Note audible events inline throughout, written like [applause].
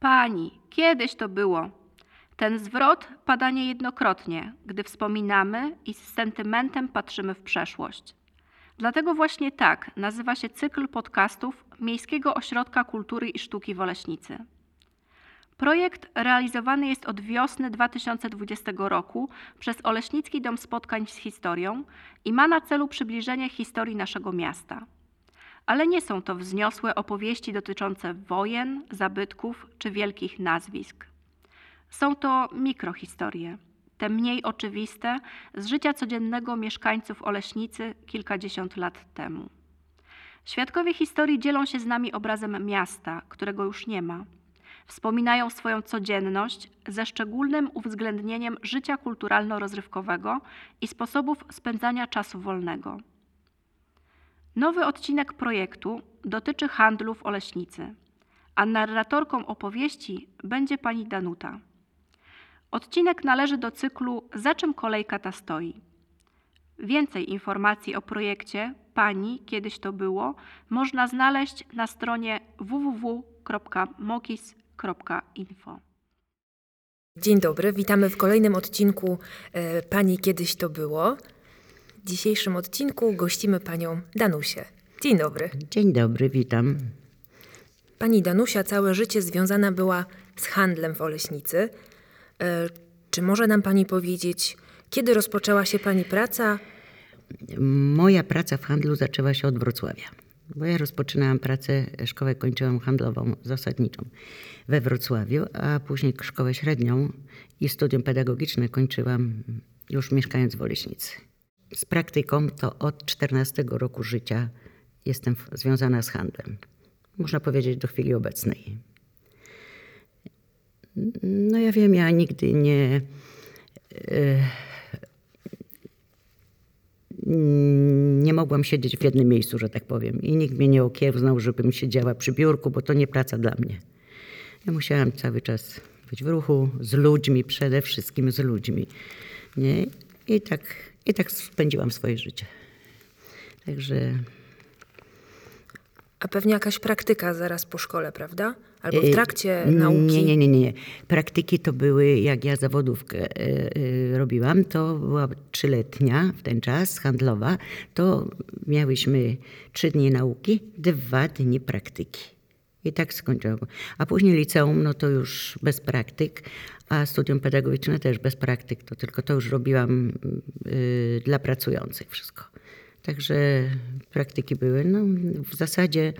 Pani, kiedyś to było. Ten zwrot pada niejednokrotnie, gdy wspominamy i z sentymentem patrzymy w przeszłość. Dlatego właśnie tak nazywa się cykl podcastów Miejskiego Ośrodka Kultury i Sztuki w Oleśnicy. Projekt realizowany jest od wiosny 2020 roku przez Oleśnicki Dom Spotkań z Historią i ma na celu przybliżenie historii naszego miasta. Ale nie są to wzniosłe opowieści dotyczące wojen, zabytków czy wielkich nazwisk. Są to mikrohistorie, te mniej oczywiste, z życia codziennego mieszkańców Oleśnicy kilkadziesiąt lat temu. Świadkowie historii dzielą się z nami obrazem miasta, którego już nie ma. Wspominają swoją codzienność ze szczególnym uwzględnieniem życia kulturalno-rozrywkowego i sposobów spędzania czasu wolnego. Nowy odcinek projektu dotyczy handlu w Oleśnicy, a narratorką opowieści będzie pani Danuta. Odcinek należy do cyklu Za czym kolejka ta stoi. Więcej informacji o projekcie Pani kiedyś to było można znaleźć na stronie www.mokis.info. Dzień dobry, witamy w kolejnym odcinku e, Pani kiedyś to było. W dzisiejszym odcinku gościmy panią Danusię. Dzień dobry. Dzień dobry, witam. Pani Danusia całe życie związana była z handlem w Oleśnicy. E, czy może nam pani powiedzieć, kiedy rozpoczęła się pani praca? Moja praca w handlu zaczęła się od Wrocławia. Bo ja rozpoczynałam pracę, szkołę kończyłam handlową, zasadniczą we Wrocławiu, a później szkołę średnią i studium pedagogiczne kończyłam już mieszkając w Oleśnicy. Z praktyką to od 14 roku życia jestem związana z handlem. Można powiedzieć do chwili obecnej. No ja wiem, ja nigdy nie. E, nie mogłam siedzieć w jednym miejscu, że tak powiem. I nikt mnie nie okiełznał, żebym siedziała przy biurku, bo to nie praca dla mnie. Ja musiałam cały czas być w ruchu z ludźmi, przede wszystkim z ludźmi. Nie? I, tak, I tak spędziłam swoje życie. Także. A pewnie jakaś praktyka zaraz po szkole, prawda? Albo w y, trakcie nauki? Nie, nie, nie, nie. Praktyki to były, jak ja zawodówkę y, y, robiłam, to była trzyletnia w ten czas, handlowa. To miałyśmy trzy dni nauki, dwa dni praktyki. I tak skończyłam. A później liceum, no to już bez praktyk, a studium pedagogiczne też bez praktyk, to tylko to już robiłam y, dla pracujących wszystko. Także praktyki były, no w zasadzie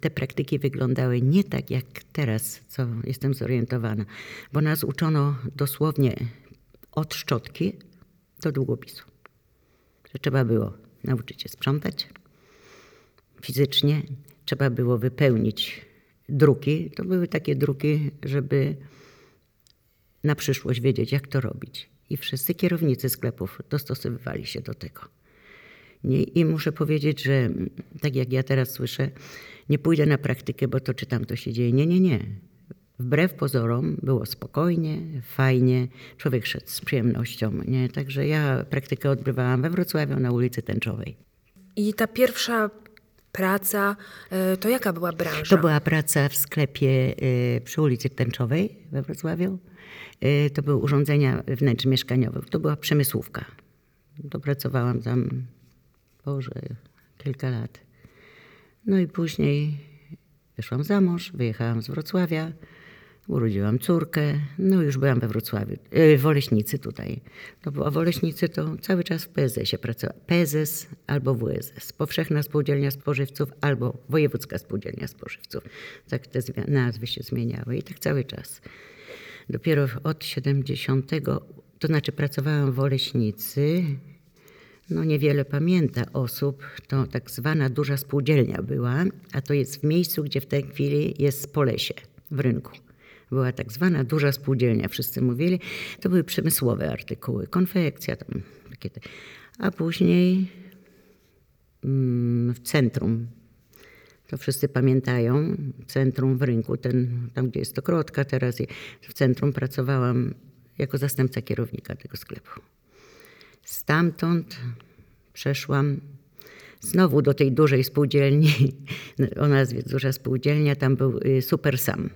te praktyki wyglądały nie tak jak teraz, co jestem zorientowana, bo nas uczono dosłownie od szczotki do długopisu. Że trzeba było nauczyć się sprzątać fizycznie, trzeba było wypełnić druki. To były takie druki, żeby na przyszłość wiedzieć, jak to robić. I wszyscy kierownicy sklepów dostosowywali się do tego. I muszę powiedzieć, że tak jak ja teraz słyszę, nie pójdę na praktykę, bo to czy tam to się dzieje. Nie, nie, nie. Wbrew pozorom było spokojnie, fajnie, człowiek szedł z przyjemnością. Nie? Także ja praktykę odbywałam we Wrocławiu na ulicy Tęczowej. I ta pierwsza praca, e, to jaka była branża? To była praca w sklepie e, przy ulicy Tęczowej we Wrocławiu. E, to były urządzenia wnętrz mieszkaniowych. To była przemysłówka. To pracowałam tam, Boże, kilka lat. No i później wyszłam za mąż, wyjechałam z Wrocławia, urodziłam córkę, no już byłam we Wrocławiu, e, w Oleśnicy tutaj. To była w Oleśnicy to cały czas w PSS-ie pracowałam. PSS albo WSS, Powszechna Spółdzielnia Spożywców albo Wojewódzka Spółdzielnia Spożywców. Tak te nazwy się zmieniały i tak cały czas. Dopiero od 70, to znaczy pracowałam w Oleśnicy, no niewiele pamięta osób, to tak zwana duża spółdzielnia była, a to jest w miejscu, gdzie w tej chwili jest Polesie, w rynku. Była tak zwana duża spółdzielnia, wszyscy mówili. To były przemysłowe artykuły, konfekcja tam, takie te. A później mm, w centrum, to wszyscy pamiętają, centrum w rynku, ten, tam gdzie jest to krotka teraz, w centrum pracowałam jako zastępca kierownika tego sklepu. Stamtąd przeszłam znowu do tej dużej spółdzielni, [laughs] o nazwie Duża Spółdzielnia, tam był y, Super Sam.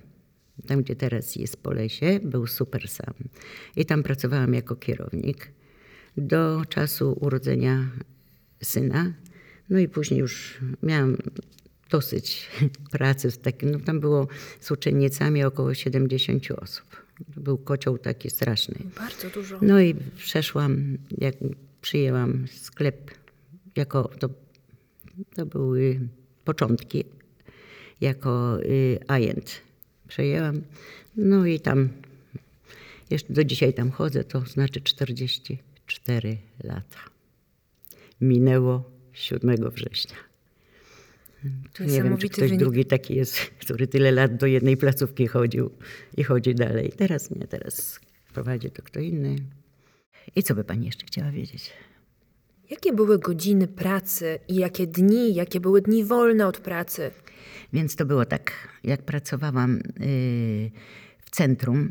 Tam gdzie teraz jest po lesie, był super sam. I tam pracowałam jako kierownik do czasu urodzenia syna. No i później już miałam dosyć [laughs] pracy no tam było z uczennicami około 70 osób. Był kocioł taki straszny. Bardzo dużo. No i przeszłam, jak przyjęłam sklep, jako to, to były początki, jako y, agent. Przejęłam, no i tam, jeszcze do dzisiaj tam chodzę, to znaczy 44 lata. Minęło 7 września. Nie wiem, czy ktoś wynik. drugi taki jest, który tyle lat do jednej placówki chodził i chodzi dalej. Teraz nie, teraz prowadzi to kto inny. I co by pani jeszcze chciała wiedzieć? Jakie były godziny pracy i jakie dni, jakie były dni wolne od pracy? Więc to było tak, jak pracowałam yy, w centrum,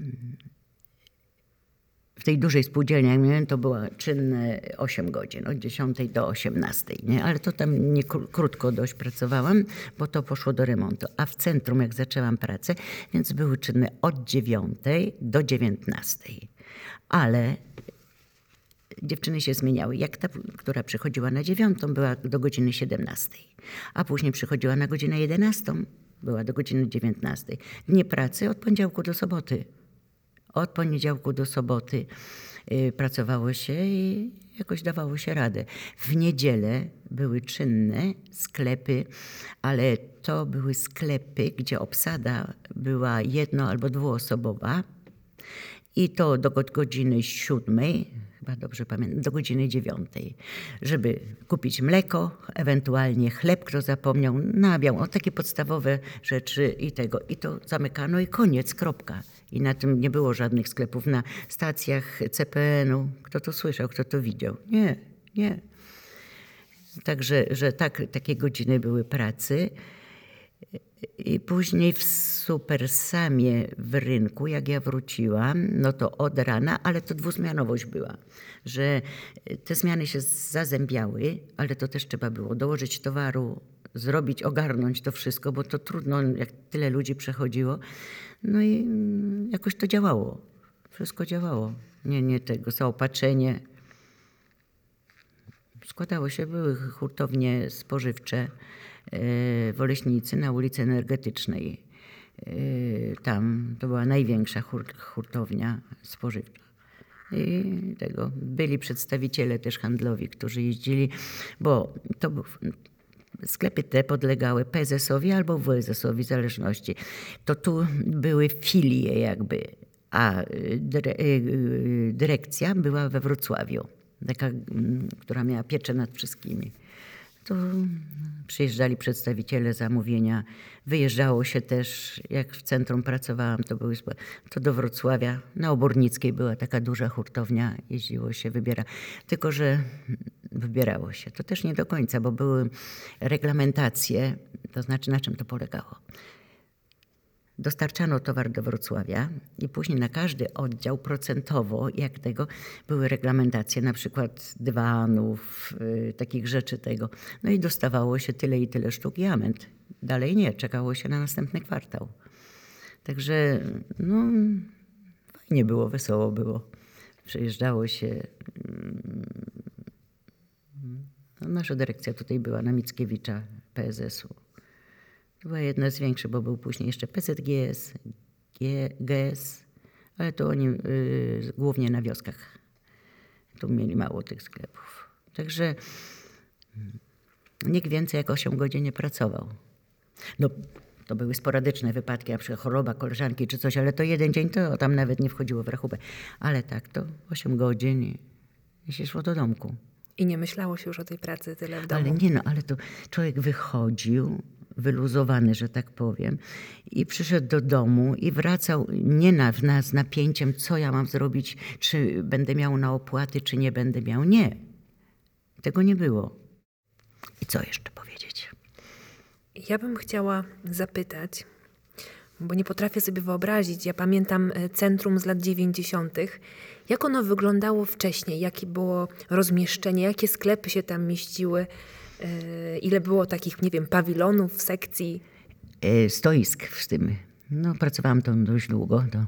w tej dużej spółdzielni, jak miałem, to była czynne 8 godzin, od 10 do 18, nie? ale to tam nie kró- krótko dość pracowałam, bo to poszło do remontu. A w centrum, jak zaczęłam pracę, więc były czynne od 9 do 19. Ale dziewczyny się zmieniały. Jak ta, która przychodziła na dziewiątą, była do godziny 17, a później przychodziła na godzinę 11, była do godziny 19. Dnie pracy od poniedziałku do soboty. Od poniedziałku do soboty y, pracowało się i jakoś dawało się radę. W niedzielę były czynne sklepy, ale to były sklepy, gdzie obsada była jedno- albo dwuosobowa. I to do go- godziny siódmej, chyba dobrze pamiętam, do godziny dziewiątej, żeby kupić mleko, ewentualnie chleb, kto zapomniał, nabiał, o takie podstawowe rzeczy i tego. I to zamykano i koniec, kropka. I na tym nie było żadnych sklepów na stacjach CPN-u. Kto to słyszał, kto to widział? Nie, nie. Także, że tak, takie godziny były pracy. I później w Supersamie w rynku, jak ja wróciłam, no to od rana, ale to dwuzmianowość była, że te zmiany się zazębiały, ale to też trzeba było dołożyć towaru, zrobić, ogarnąć to wszystko, bo to trudno, jak tyle ludzi przechodziło. No i mm, jakoś to działało. Wszystko działało. Nie, nie tego zaopatrzenie. Składało się, były hurtownie spożywcze e, w Oleśnicy na ulicy Energetycznej. E, Tam to była największa hur- hurtownia spożywcza. I tego byli przedstawiciele też handlowi, którzy jeździli, bo to był, sklepy te podlegały PZS-owi albo WSS-owi w zależności. To tu były filie jakby, a y, y, y, dyrekcja była we Wrocławiu, taka, mm, która miała pieczę nad wszystkimi. To przyjeżdżali przedstawiciele zamówienia, wyjeżdżało się też, jak w centrum pracowałam, to, były, to do Wrocławia, na Obornickiej była taka duża hurtownia, jeździło się, wybiera. Tylko, że wybierało się. To też nie do końca, bo były reglamentacje, to znaczy na czym to polegało. Dostarczano towar do Wrocławia i później na każdy oddział procentowo, jak tego, były reglamentacje, na przykład dywanów, y, takich rzeczy tego. No i dostawało się tyle i tyle sztuk i amen. Dalej nie, czekało się na następny kwartał. Także no, fajnie było, wesoło było. Przejeżdżało się. mm, No, nasza dyrekcja tutaj była na Mickiewicza PSS-u. Była jedna z większych, bo był później jeszcze PZGS, GS, ale to oni y, głównie na wioskach. Tu mieli mało tych sklepów. Także mm, nikt więcej jak 8 godzin nie pracował. No, to były sporadyczne wypadki, na przykład choroba koleżanki czy coś, ale to jeden dzień to tam nawet nie wchodziło w rachubę. Ale tak, to 8 godzin i, i się szło do domku. I nie myślało się już o tej pracy tyle w domu. Ale nie no, ale to człowiek wychodził, wyluzowany, że tak powiem, i przyszedł do domu i wracał nie na, na, z napięciem, co ja mam zrobić, czy będę miał na opłaty, czy nie będę miał. Nie. Tego nie było. I co jeszcze powiedzieć? Ja bym chciała zapytać, bo nie potrafię sobie wyobrazić. Ja pamiętam e, centrum z lat 90. Jak ono wyglądało wcześniej? Jakie było rozmieszczenie? Jakie sklepy się tam mieściły? E, Ile było takich, nie wiem, pawilonów, sekcji? E, stoisk w tym No, pracowałam tam dość długo. To, e,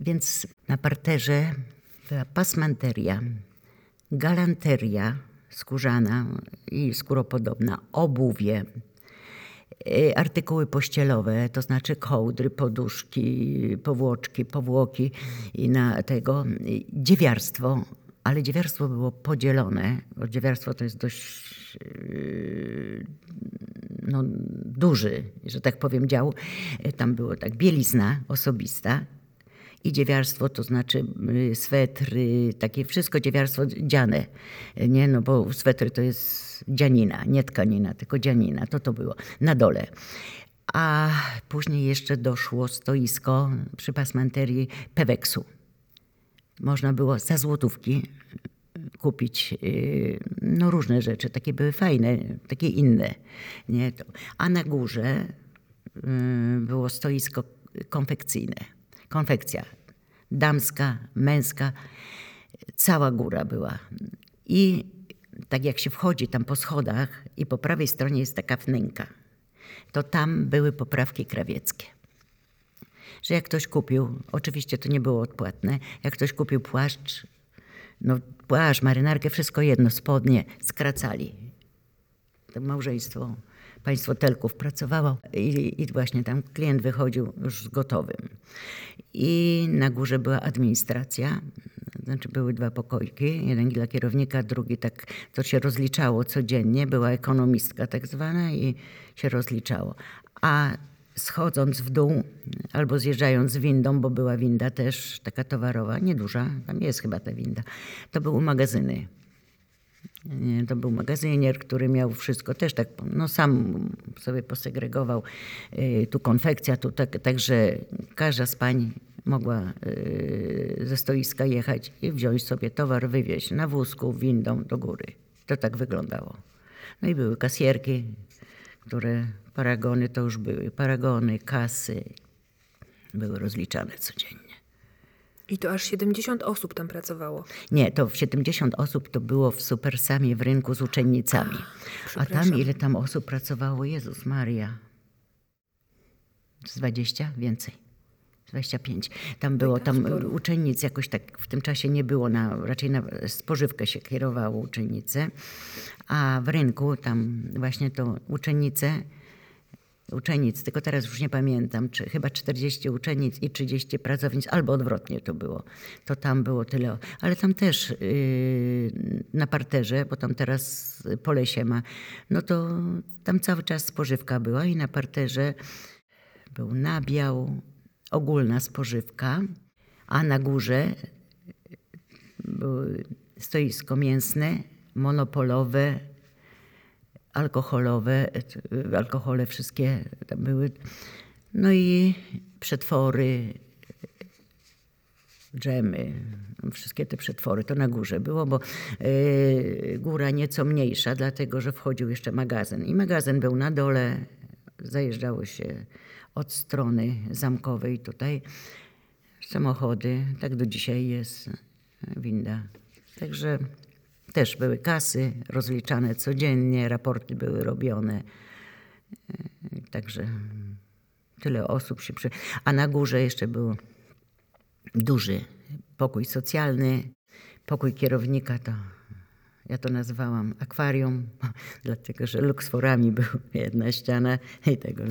więc na parterze była pasmanteria, galanteria skórzana i skóropodobna, obuwie, artykuły pościelowe, to znaczy kołdry, poduszki, powłoczki, powłoki i na tego dziewiarstwo, ale dziewiarstwo było podzielone, bo dziewiarstwo to jest dość yy, no, duży, że tak powiem, dział. Tam było tak bielizna osobista i dziewiarstwo, to znaczy y, swetry, takie wszystko dziewiarstwo dziane, nie? No bo swetry to jest dzianina, nie tkanina, tylko dzianina, to to było na dole. A później jeszcze doszło stoisko przy pasmanterii Peweksu. Można było za złotówki kupić y, no, różne rzeczy. Takie były fajne, takie inne. Nie? A na górze y, było stoisko konfekcyjne. Konfekcja damska, męska. Cała góra była. I tak jak się wchodzi tam po schodach i po prawej stronie jest taka wnęka, to tam były poprawki krawieckie że jak ktoś kupił, oczywiście to nie było odpłatne, jak ktoś kupił płaszcz, no płaszcz, marynarkę, wszystko jedno, spodnie, skracali. To małżeństwo, państwo Telków pracowało i, i właśnie tam klient wychodził już z gotowym. I na górze była administracja, znaczy były dwa pokoiki, jeden dla kierownika, drugi tak, to się rozliczało codziennie, była ekonomistka tak zwana i się rozliczało. A schodząc w dół albo zjeżdżając windą, bo była winda też taka towarowa, nieduża, tam jest chyba ta winda, to były magazyny. To był magazynier, który miał wszystko też tak, no sam sobie posegregował. y, Tu konfekcja, tu tak, także każda z pań mogła y, ze stoiska jechać i wziąć sobie towar, wywieźć na wózku, windą do góry. To tak wyglądało. No i były kasjerki, które paragony to już były. Paragony, kasy były rozliczane codziennie. I to aż 70 osób tam pracowało. Nie, to w 70 osób to było w Supersamie w rynku z uczennicami. A przepraszam. tam ile tam osób pracowało? Jezus Maria. Z 20? Więcej. 25. Tam było, tam uczennic jakoś tak w tym czasie nie było, na, raczej na spożywkę się kierowało uczennice. A w rynku tam właśnie to uczennice, uczennic, tylko teraz już nie pamiętam, czy chyba 40 uczennic i 30 pracownic, albo odwrotnie to było. To tam było tyle. Ale tam też yy, na parterze, bo tam teraz pole się ma, no to tam cały czas spożywka była i na parterze był nabiał, ogólna spożywka, a na górze było stoisko mięsne, monopolowe, alkoholowe, e, alkohole wszystkie tam były. No i przetwory, dżemy, wszystkie te przetwory, to na górze było, bo e, góra nieco mniejsza, dlatego że wchodził jeszcze magazyn. I magazyn był na dole, zajeżdżało się od strony zamkowej tutaj. Samochody, tak do dzisiaj jest winda. Także też były kasy rozliczane codziennie, raporty były robione. E, Także tyle osób się przy... A na górze jeszcze był duży pokój socjalny, pokój kierownika to ja to nazwałam akwarium, [laughs] dlatego że luksforami była jedna ściana i tego.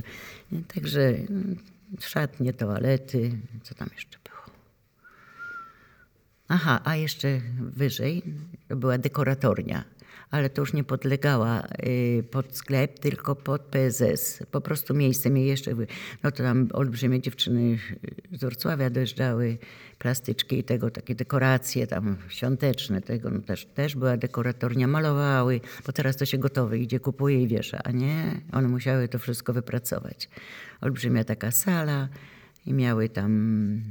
Także mm, szatnie, toalety, co tam jeszcze było? Aha, a jeszcze wyżej była dekoratornia, ale to już nie podlegała y, pod sklep, tylko pod PSS. Po prostu miejsce mnie jeszcze, no to tam olbrzymie dziewczyny z Wrocławia dojeżdżały, plastyczki i tego, takie dekoracje tam świąteczne, tego no też, też była dekoratornia, malowały, bo teraz to się gotowe idzie, kupuje i wiesza, a nie, one musiały to wszystko wypracować. Olbrzymia taka sala i miały tam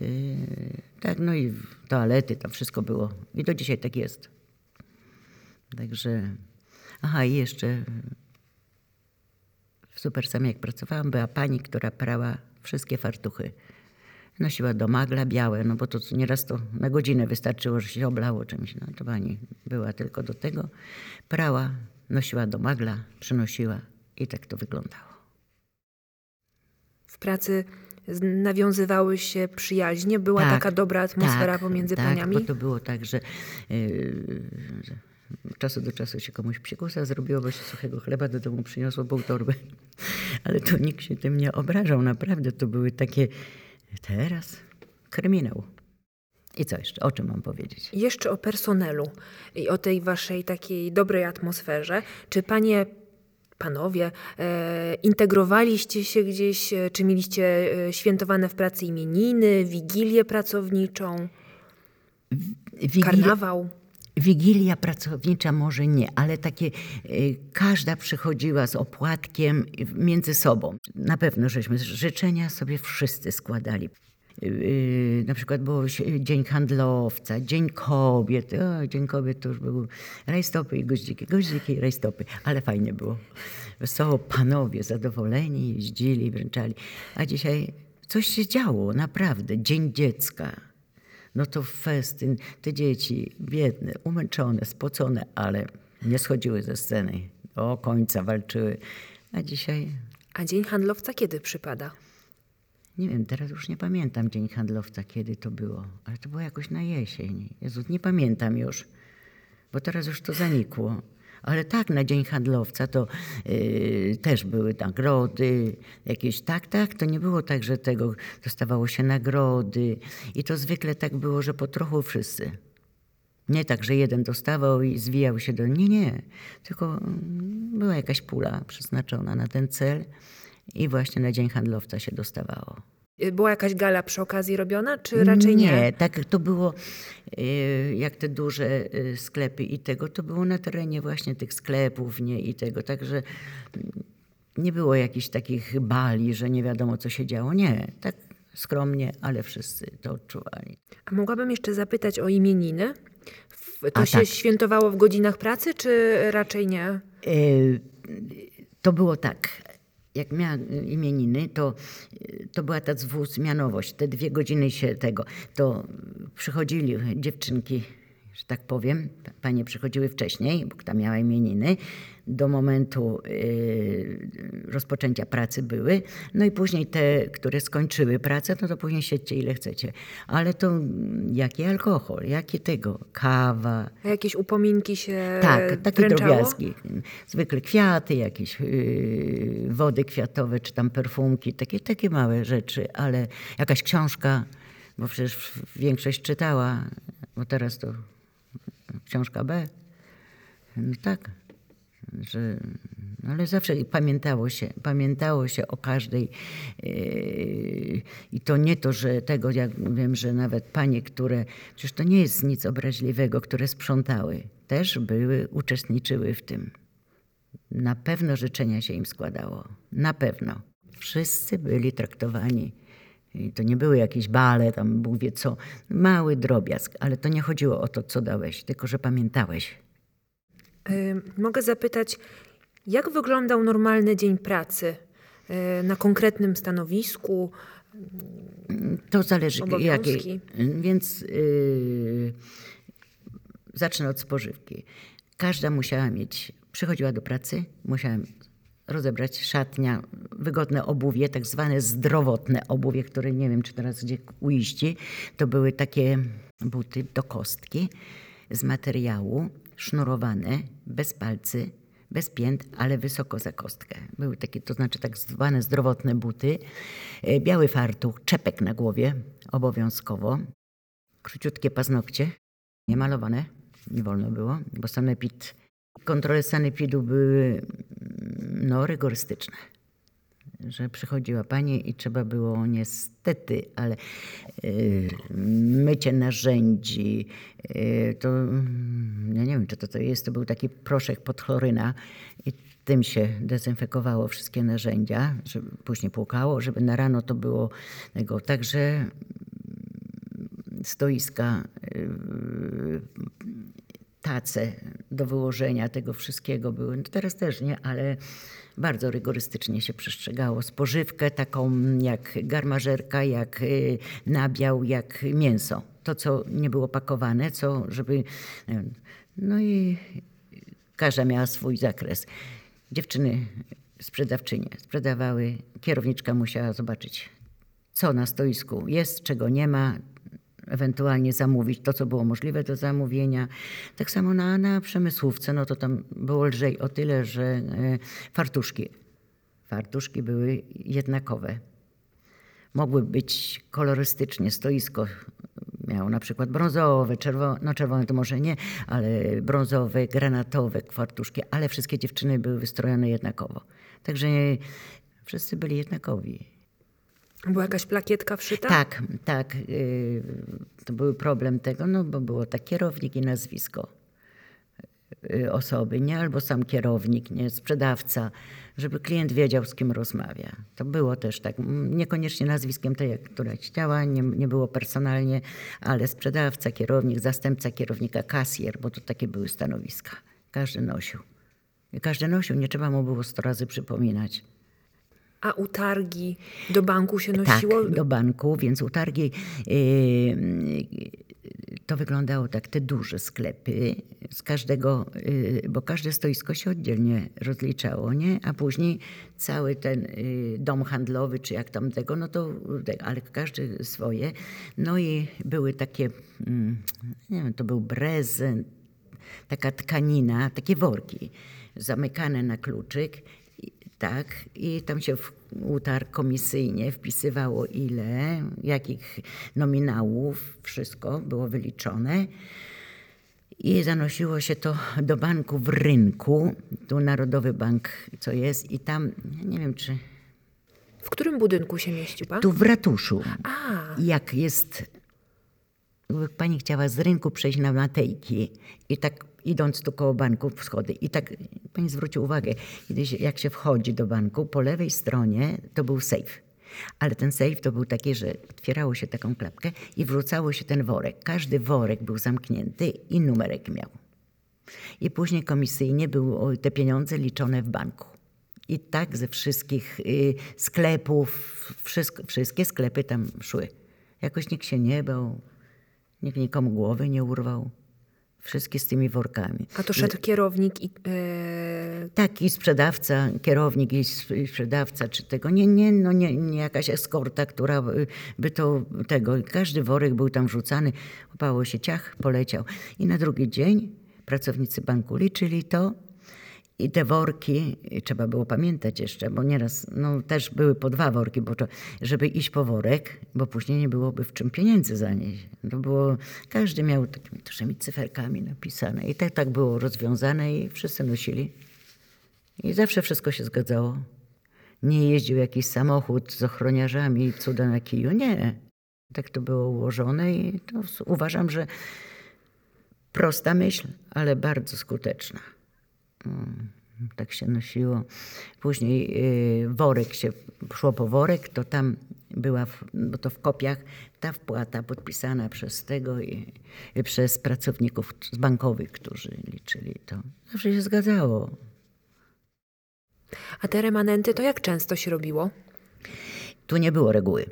Yy, tak, no i toalety, tam wszystko było. I do dzisiaj tak jest. Także, aha, i jeszcze w Supersamie jak pracowałam, była pani, która prała wszystkie fartuchy. Nosiła do magla białe, no bo to nieraz to na godzinę wystarczyło, że się oblało czymś. No to pani była tylko do tego. Prała, nosiła do magla, przynosiła i tak to wyglądało. w pracy nawiązywały się przyjaźnie? Była Tak, taka dobra atmosfera tak, pomiędzy tak, paniami? bo to było tak, że yy, czasu do czasu się komuś psikusa zrobiło, bo się suchego chleba do domu przyniosło pół torby. Ale to nikt się tym nie obrażał, naprawdę. To były takie, teraz kryminał. I co jeszcze? O czym mam powiedzieć? Jeszcze o personelu i o tej waszej takiej dobrej atmosferze. Czy panie, panowie, e, integrowaliście się gdzieś, e, czy mieliście e, świętowane w pracy imieniny, wigilię pracowniczą, Wigilia, karnawał? Wigilia pracownicza może nie, ale takie y, każda przychodziła z opłatkiem między sobą. Na pewno żeśmy życzenia sobie wszyscy składali. Y, y, na przykład się- Dzień Handlowca, Dzień Kobiet. O, Dzień Kobiet to już był rajstopy i goździki, goździki i rajstopy, ale fajnie było. Wesoło panowie zadowoleni jeździli, wręczali. A dzisiaj coś się działo, naprawdę. Dzień Dziecka. No to festyn, te dzieci biedne, umęczone, spocone, ale nie schodziły ze sceny. Do końca walczyły. A dzisiaj, A dzień handlowca kiedy przypada? nie wiem, teraz już nie pamiętam Dzień Handlowca, kiedy to było, ale to było jakoś na jesień. Jezu, nie pamiętam już, bo teraz już to zanikło. Ale tak, na Dzień Handlowca to yy, też były nagrody, jakieś tak, tak, to nie było tak, że tego dostawało się nagrody. I to zwykle tak było, że po trochu wszyscy. Nie tak, że jeden dostawał i zwijał się do. Nie, nie. Tylko mm, była jakaś pula przeznaczona na ten cel i właśnie na Dzień Handlowca się dostawało. Y, Była jakaś gala przy okazji robiona, czy raczej nie? Nie, tak to było, y, jak te duże y, sklepy i tego, to było na terenie właśnie tych sklepów, nie i tego, także mm, nie było jakichś takich bali, że nie wiadomo co się działo. Nie, tak skromnie, ale wszyscy to odczuwali. A mogłabym jeszcze zapytać o imieniny? To A, się tak. świętowało w godzinach pracy, czy raczej nie? To było tak. Jak miałam imieniny, to, to była ta dwuzmianowość. Te dwie godziny się tego, to przychodzili dziewczynki, że tak powiem, panie przychodziły wcześniej, bo tam miała imieniny, do momentu y, rozpoczęcia pracy były. No i później te, które skończyły pracę, no to później siedźcie ile chcecie. Ale to jaki alkohol, jaki tego, kawa, A jakieś upominki się tak, takie wręczało? drobiazgi. Zwykle kwiaty, jakieś yy, wody kwiatowe, czy tam perfumki, takie, takie małe rzeczy, ale jakaś książka, bo przecież większość czytała, bo teraz to książka B. No tak, że, no ale zawsze pamiętało się, pamiętało się o każdej yy, i to nie to, że tego, jak wiem, że nawet panie, które, przecież to nie jest nic obraźliwego, które sprzątały, też były, uczestniczyły w tym. Na pewno życzenia się im składało, na pewno. Wszyscy byli traktowani i to nie były jakieś bale, tam Bóg wie co, mały drobiazg, ale to nie chodziło o to, co dałeś, tylko że pamiętałeś. Mogę zapytać, jak wyglądał normalny dzień pracy y, na konkretnym stanowisku? To zależy jakiej. Więc yy, zacznę od spożywki. Każda musiała mieć, przychodziła do pracy, musiała rozebrać szatnia, wygodne obuwie, tak zwane zdrowotne obuwie, które nie wiem, czy teraz gdzie uiści. To były takie buty do kostki z materiału, sznurowane, bez palcy, bez pięt, ale wysoko za kostkę. Były takie, to znaczy tak zwane zdrowotne buty, e, biały fartuch, czepek na głowie, obowiązkowo, króciutkie paznokcie, niemalowane, nie wolno było, bo sanepid, kontrole sanepidu były mm, no, rygorystyczne. Że przychodziła pani i trzeba było niestety, ale y, mycie narzędzi, y, to mm, ja nie wiem, czy to, to jest, to był taki proszek pod chloryna i tym się dezynfekowało wszystkie narzędzia, żeby później płukało, żeby na rano to było tego. Także stoiska, yy, tace do wyłożenia tego wszystkiego były. No teraz też nie, ale bardzo rygorystycznie się przestrzegało. Spożywkę taką jak garmażerka, jak yy, nabiał, jak mięso. To, co nie było pakowane, co żeby... No i każda miała swój zakres. Dziewczyny sprzedawczynie sprzedawały. Kierowniczka musiała zobaczyć, co na stoisku jest, czego nie ma, ewentualnie zamówić to, co było możliwe do zamówienia. Tak samo na, na przemysłówce, no to tam było lżej o tyle, że e, fartuszki. Fartuszki były jednakowe. Mogły być kolorystycznie, stoisko miało na przykład brązowe, czerwone, no czerwone to może nie, ale brązowe, granatowe fartuszki, ale wszystkie dziewczyny były wystrojone jednakowo. Także wszyscy byli jednakowi. Była jakaś plakietka wszyta? Tak, tak. y, To był problem tego, no bo było tak kierownik i nazwisko y, osoby, nie? Albo sam kierownik, nie? Sprzedawca, żeby klient wiedział, z kim rozmawia. To było też tak, niekoniecznie nazwiskiem tej, która chciała, nie, nie było personalnie, ale sprzedawca, kierownik, zastępca kierownika, kasjer, bo to takie były stanowiska. Każdy nosił. Każdy nosił, nie trzeba mu było sto razy przypominać. A utargi do banku się nosiło? Tak, do banku, więc utargi yy, to wyglądało tak, te duże sklepy z każdego, yy, bo każde stoisko się oddzielnie rozliczało, nie? A później cały ten yy, dom handlowy, czy jak tam tego, no to, ale każdy swoje. No i były takie, mm, nie wiem, to był prezent, taka tkanina, takie worki zamykane na kluczyk tak, i tam się w utarg komisyjnie wpisywało ile, jakich nominałów, wszystko było wyliczone. I zanosiło się to do banku w rynku, tu Narodowy Bank, co jest, i tam, nie wiem czy, W którym budynku się mieści pan? tu w ratuszu, A, jak jest, jakby pani chciała z rynku przejść na Matejki i tak idąc tu koło banku w schody i tak, pani zwróci uwagę, kiedyś jak się wchodzi do banku, po lewej stronie to był sejf. Ale ten sejf to był taki, że otwierało się taką klapkę i wrzucało się ten worek. Każdy worek był zamknięty i numerek miał. I później komisyjnie były te pieniądze liczone w banku. I tak ze wszystkich y, sklepów, wszystko, wszystkie sklepy tam szły. Jakoś nikt się nie bał, nikt nikomu głowy nie urwał. Wszystkie z tymi workami. a to szedł kierownik i... E, Tak, i sprzedawca, kierownik i sprzedawca, czy tego, nie, nie, no nie, nie jakaś eskorta, która by to tego, każdy worek był tam wrzucany, łapało się ciach, poleciał. I na drugi dzień pracownicy banku liczyli to i te worki, y, trzeba było pamiętać jeszcze, bo nieraz, no też były po dwa worki, bo to, żeby iść po worek, bo później nie byłoby w czym pieniędzy zanieść. To było, każdy miał takimi dużymi cyferkami napisane i tak, tak było rozwiązane i wszyscy nosili. I zawsze wszystko się zgadzało. Nie jeździł jakiś samochód z ochroniarzami i cuda na kiju. Nie. Tak to było ułożone i to uważam, że prosta myśl, ale bardzo skuteczna. Mm, Tak się nosiło. Później y, worek się, szło po worek, to tam była, bo to w kopiach, ta wpłata podpisana przez tego i, i przez pracowników z bankowych, którzy liczyli to. Zawsze się zgadzało. a te remanenty to jak często się robiło? Tu nie było reguły.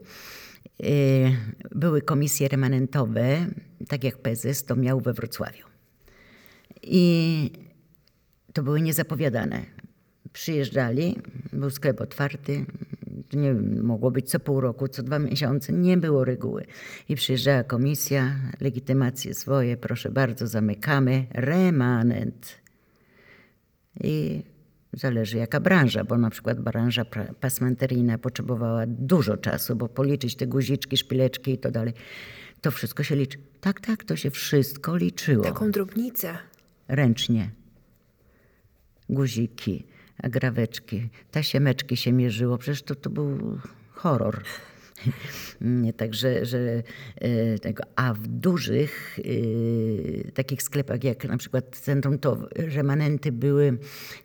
Yy, Były komisje remanentowe, tak jak PZS to miał we Wrocławiu. I to były niezapowiadane. Przyjeżdżali, był sklep otwarty, nie wiem, mogło być co pół roku, co dwa miesiące, nie było reguły. I przyjeżdżała komisja, legitymacje swoje, proszę bardzo, zamykamy, remanent. I zależy jaka branża, bo na przykład branża pasmenteryjna potrzebowała dużo czasu, bo policzyć te guziczki, szpileczki i to dalej, to wszystko się liczy. Tak, tak, to się wszystko liczyło Taką drobnicę. ręcznie. Guziki, agraweczki, tasiemeczki się mierzyło. Przecież to, to był horror. [laughs] Także, że e, tego, a w dużych e, takich sklepach jak na przykład Centrum to remanenty były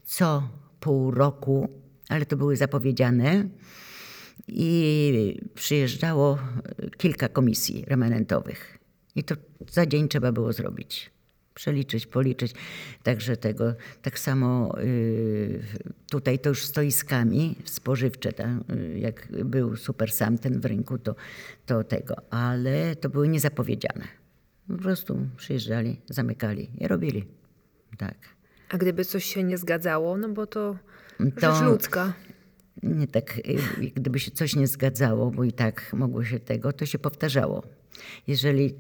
co pół roku, ale to były zapowiedziane i przyjeżdżało kilka komisji remanentowych. I to za dzień trzeba było zrobić. Przeliczyć, policzyć. Także tego, tak samo y, tutaj to już stoiskami spożywcze, tak? Jak był super sam ten w rynku, to, to tego. Ale to były niezapowiedziane. Po prostu przyjeżdżali, zamykali i robili. Tak. A gdyby coś się nie zgadzało, no bo to Rzecz ludzka. nie tak, y, gdyby się coś nie zgadzało, bo i tak mogło się tego, to się powtarzało. Jeżeli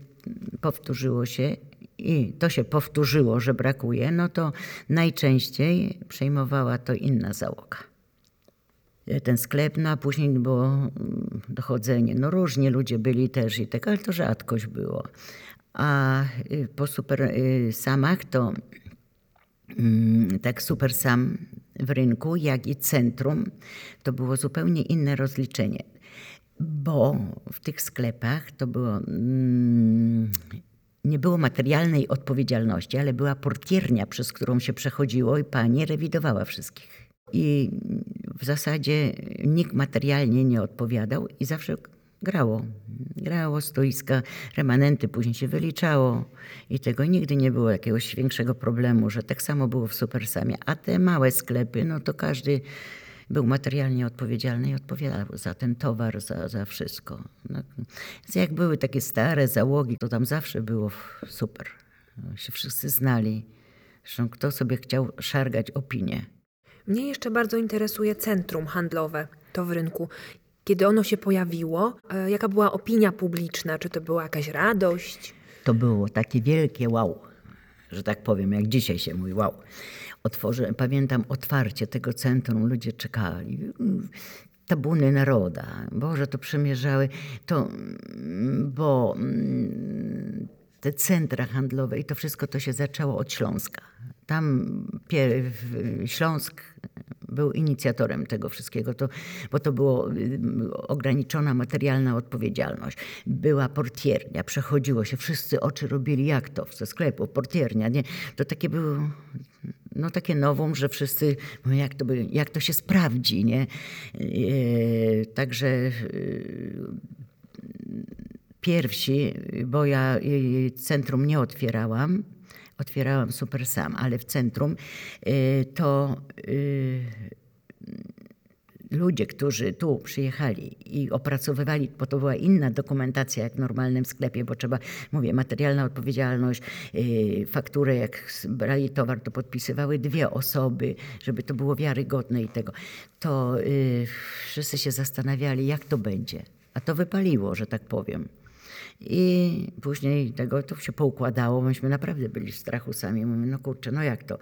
powtórzyło się i to się powtórzyło, że brakuje, no to najczęściej przejmowała to inna załoga. Ten sklep, no a później było mm, dochodzenie. No różni ludzie byli też i tak, ale to rzadkość było. A y, po super y, samach to Mm, tak super sam w rynku, jak i centrum, to było zupełnie inne rozliczenie. Bo w tych sklepach to było. Nie było materialnej odpowiedzialności, ale była portiernia, przez którą się przechodziło i pani rewidowała wszystkich. I w zasadzie nikt materialnie nie odpowiadał i zawsze grało. Grało stoiska, remanenty, później się wyliczało i tego nigdy nie było jakiegoś większego problemu, że tak samo było w Supersamie. A te małe sklepy, no to każdy był materialnie odpowiedzialny i odpowiadał za ten towar, za, za wszystko. No, więc jak były takie stare załogi, to tam zawsze było super. No, się wszyscy znali. Zresztą kto sobie chciał szargać opinię. Mnie jeszcze bardzo interesuje centrum handlowe, to w rynku. Kiedy ono się pojawiło, e, jaka była opinia publiczna? Czy to była jakaś radość? To było takie wielkie wow, że tak powiem, jak dzisiaj się mówi wow. Otworzę, pamiętam otwarcie tego centrum, ludzie czekali. Tabuny naroda, Boże, to przemierzały, to, bo mm, te centra handlowe i to wszystko to się zaczęło od Śląska. Tam Śląsk był inicjatorem tego wszystkiego, to, bo to była ograniczona materialna odpowiedzialność. Była portiernia, przechodziło się, wszyscy oczy robili jak to, ze sklepu, portiernia. Nie? To takie było no takie nową, że wszyscy jak to, by, jak to się sprawdzi, nie? E, także e, pierwsi, bo ja centrum nie otwierałam, otwierałam super sam, ale w centrum y, to y, ludzie, którzy tu przyjechali i opracowywali, bo to była inna dokumentacja jak w normalnym sklepie, bo trzeba, mówię, materialna odpowiedzialność, yy, fakturę, jak brali towar, to podpisywały dwie osoby, żeby to było wiarygodne i tego. To wszyscy się zastanawiali, jak to będzie. A to wypaliło, że tak powiem. I później tego to się poukładało. Myśmy naprawdę byli w strachu sami. Mówimy, no kurczę, no jak to?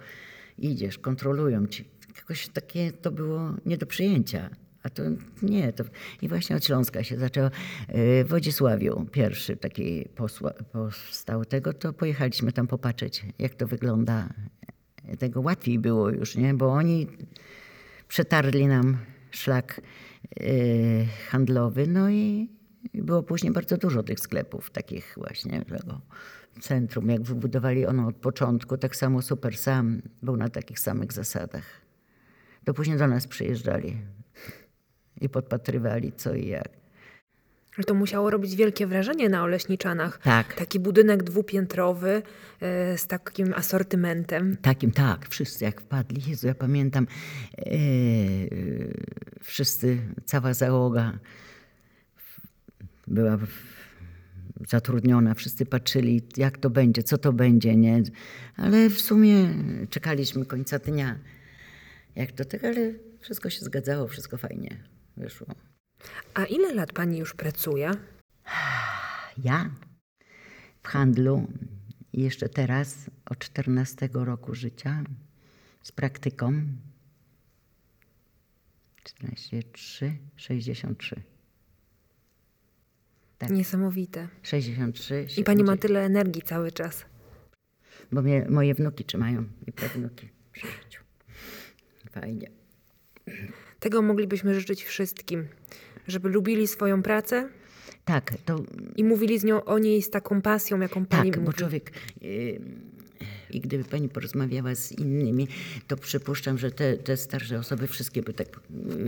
Idziesz, kontrolują ci. Jakoś takie to było nie do przyjęcia. A to nie. To... I właśnie od Śląska się zaczęło. W Wodzisławiu pierwszy taki posła, powstał tego, to pojechaliśmy tam popatrzeć, jak to wygląda. Tego łatwiej było już, nie? Bo oni przetarli nam szlak yy, handlowy, no i było później bardzo dużo tych sklepów, takich właśnie tego centrum. Jak wybudowali ono od początku, tak samo Super Sam był na takich samych zasadach. To później do nas przyjeżdżali i podpatrywali co i jak. Ale to musiało robić wielkie wrażenie na Oleśniczanach. Tak. Taki budynek dwupiętrowy e, z takim asortymentem. Takim, tak. Wszyscy jak wpadli. Jezu, ja pamiętam, e, wszyscy, cała załoga była zatrudniona, wszyscy patrzyli, jak to będzie, co to będzie, nie? Ale w sumie czekaliśmy końca dnia, jak to tak, ale wszystko się zgadzało, wszystko fajnie wyszło. A ile lat pani już pracuje? Ja w handlu jeszcze teraz od 14 roku życia z praktyką 14, 3, 63. Tak. Niesamowite. 63. I pani ma tyle energii cały czas. Bo mnie, moje wnuki trzymają i prawnuki przy życiu. Fajnie. Tego moglibyśmy życzyć wszystkim, żeby lubili swoją pracę. Tak, to. I mówili z nią o niej z taką pasją, jaką pani Tak, mówi. bo człowiek. Yy, i gdyby pani porozmawiała z innymi, to przypuszczam, że te, te starsze osoby wszystkie by tak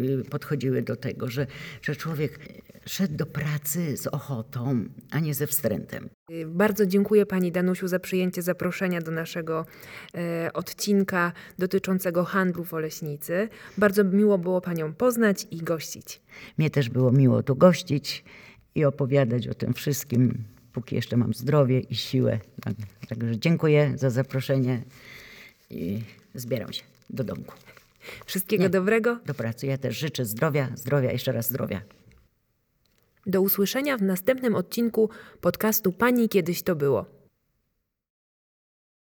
yy, podchodziły do tego, że, że człowiek szedł do pracy z ochotą, a nie ze wstrętem. Bardzo dziękuję Pani Danusiu za przyjęcie zaproszenia do naszego e, odcinka dotyczącego handlu w Oleśnicy. Bardzo miło było Panią poznać i gościć. Mnie też było miło tu gościć i opowiadać o tym wszystkim, póki jeszcze mam zdrowie i siłę. Także dziękuję za zaproszenie i zbieram się do domku. Wszystkiego Nie. dobrego. Do pracy. Ja też życzę zdrowia, zdrowia, jeszcze raz zdrowia. Do usłyszenia w następnym odcinku podcastu Pani kiedyś to było.